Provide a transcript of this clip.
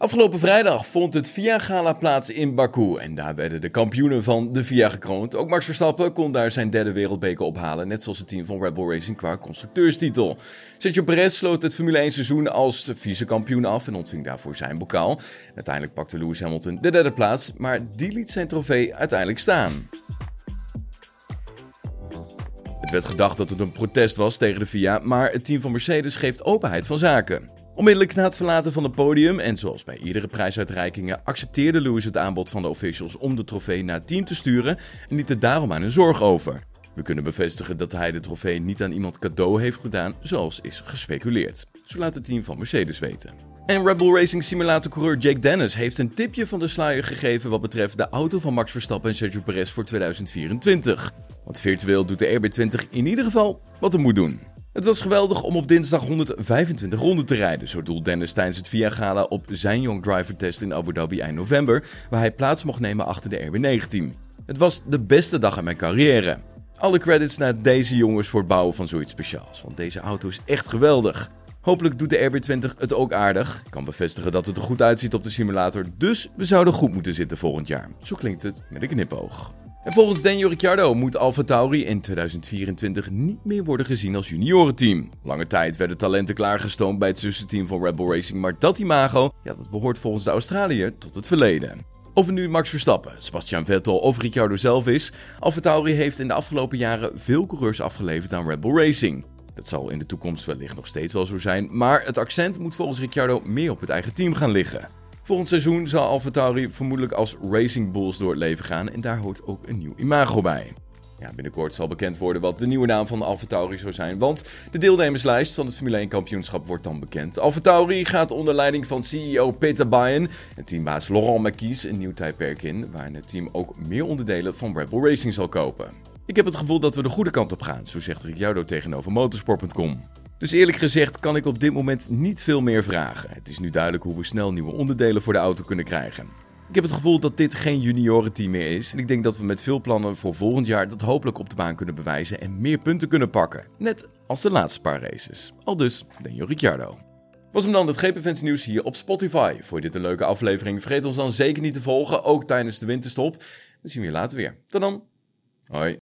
Afgelopen vrijdag vond het VIA-gala plaats in Baku en daar werden de kampioenen van de VIA gekroond. Ook Max Verstappen kon daar zijn derde wereldbeker ophalen, net zoals het team van Red Bull Racing qua constructeurstitel. Sergio Perez sloot het Formule 1 seizoen als vice-kampioen af en ontving daarvoor zijn bokaal. Uiteindelijk pakte Lewis Hamilton de derde plaats, maar die liet zijn trofee uiteindelijk staan. Het werd gedacht dat het een protest was tegen de FIA, maar het team van Mercedes geeft openheid van zaken. Onmiddellijk na het verlaten van het podium en zoals bij iedere prijsuitreikingen accepteerde Lewis het aanbod van de officials om de trofee naar het team te sturen en liet er daarom aan een zorg over. We kunnen bevestigen dat hij de trofee niet aan iemand cadeau heeft gedaan, zoals is gespeculeerd. Zo laat het team van Mercedes weten. En Red Bull Racing Simulator coureur Jake Dennis heeft een tipje van de sluier gegeven wat betreft de auto van Max Verstappen en Sergio Perez voor 2024. Want virtueel doet de RB20 in ieder geval wat hij moet doen. Het was geweldig om op dinsdag 125 ronden te rijden, zo doelt Dennis tijdens het VIA Gala op zijn Young Driver Test in Abu Dhabi eind november, waar hij plaats mocht nemen achter de RB19. Het was de beste dag in mijn carrière. Alle credits naar deze jongens voor het bouwen van zoiets speciaals, want deze auto is echt geweldig. Hopelijk doet de RB20 het ook aardig. Ik kan bevestigen dat het er goed uitziet op de simulator, dus we zouden goed moeten zitten volgend jaar. Zo klinkt het met een knipoog. En volgens Daniel Ricciardo moet Alfa Tauri in 2024 niet meer worden gezien als juniorenteam. Lange tijd werden talenten klaargestoomd bij het zussenteam van Red Bull Racing, maar dat imago, ja, dat behoort volgens de Australiër tot het verleden. Of het nu Max Verstappen, Sebastian Vettel of Ricciardo zelf is, Alfa Tauri heeft in de afgelopen jaren veel coureurs afgeleverd aan Red Bull Racing. Dat zal in de toekomst wellicht nog steeds wel zo zijn, maar het accent moet volgens Ricciardo meer op het eigen team gaan liggen. Volgend seizoen zal AlphaTauri vermoedelijk als Racing Bulls door het leven gaan en daar hoort ook een nieuw imago bij. Ja, binnenkort zal bekend worden wat de nieuwe naam van de AlphaTauri zou zijn, want de deelnemerslijst van het Formule 1 kampioenschap wordt dan bekend. AlphaTauri gaat onder leiding van CEO Peter Bayen en teambaas Laurent Marquis een nieuw tijdperk in, waarin het team ook meer onderdelen van Red Bull Racing zal kopen. Ik heb het gevoel dat we de goede kant op gaan, zo zegt Ricciardo tegenover motorsport.com. Dus eerlijk gezegd kan ik op dit moment niet veel meer vragen. Het is nu duidelijk hoe we snel nieuwe onderdelen voor de auto kunnen krijgen. Ik heb het gevoel dat dit geen juniorenteam meer is. En ik denk dat we met veel plannen voor volgend jaar dat hopelijk op de baan kunnen bewijzen en meer punten kunnen pakken. Net als de laatste paar races. Al dus, Daniel Ricciardo. Was hem dan het GP nieuws hier op Spotify. Vond je dit een leuke aflevering? Vergeet ons dan zeker niet te volgen, ook tijdens de winterstop. Dan zien we je later weer. Tot dan. Hoi.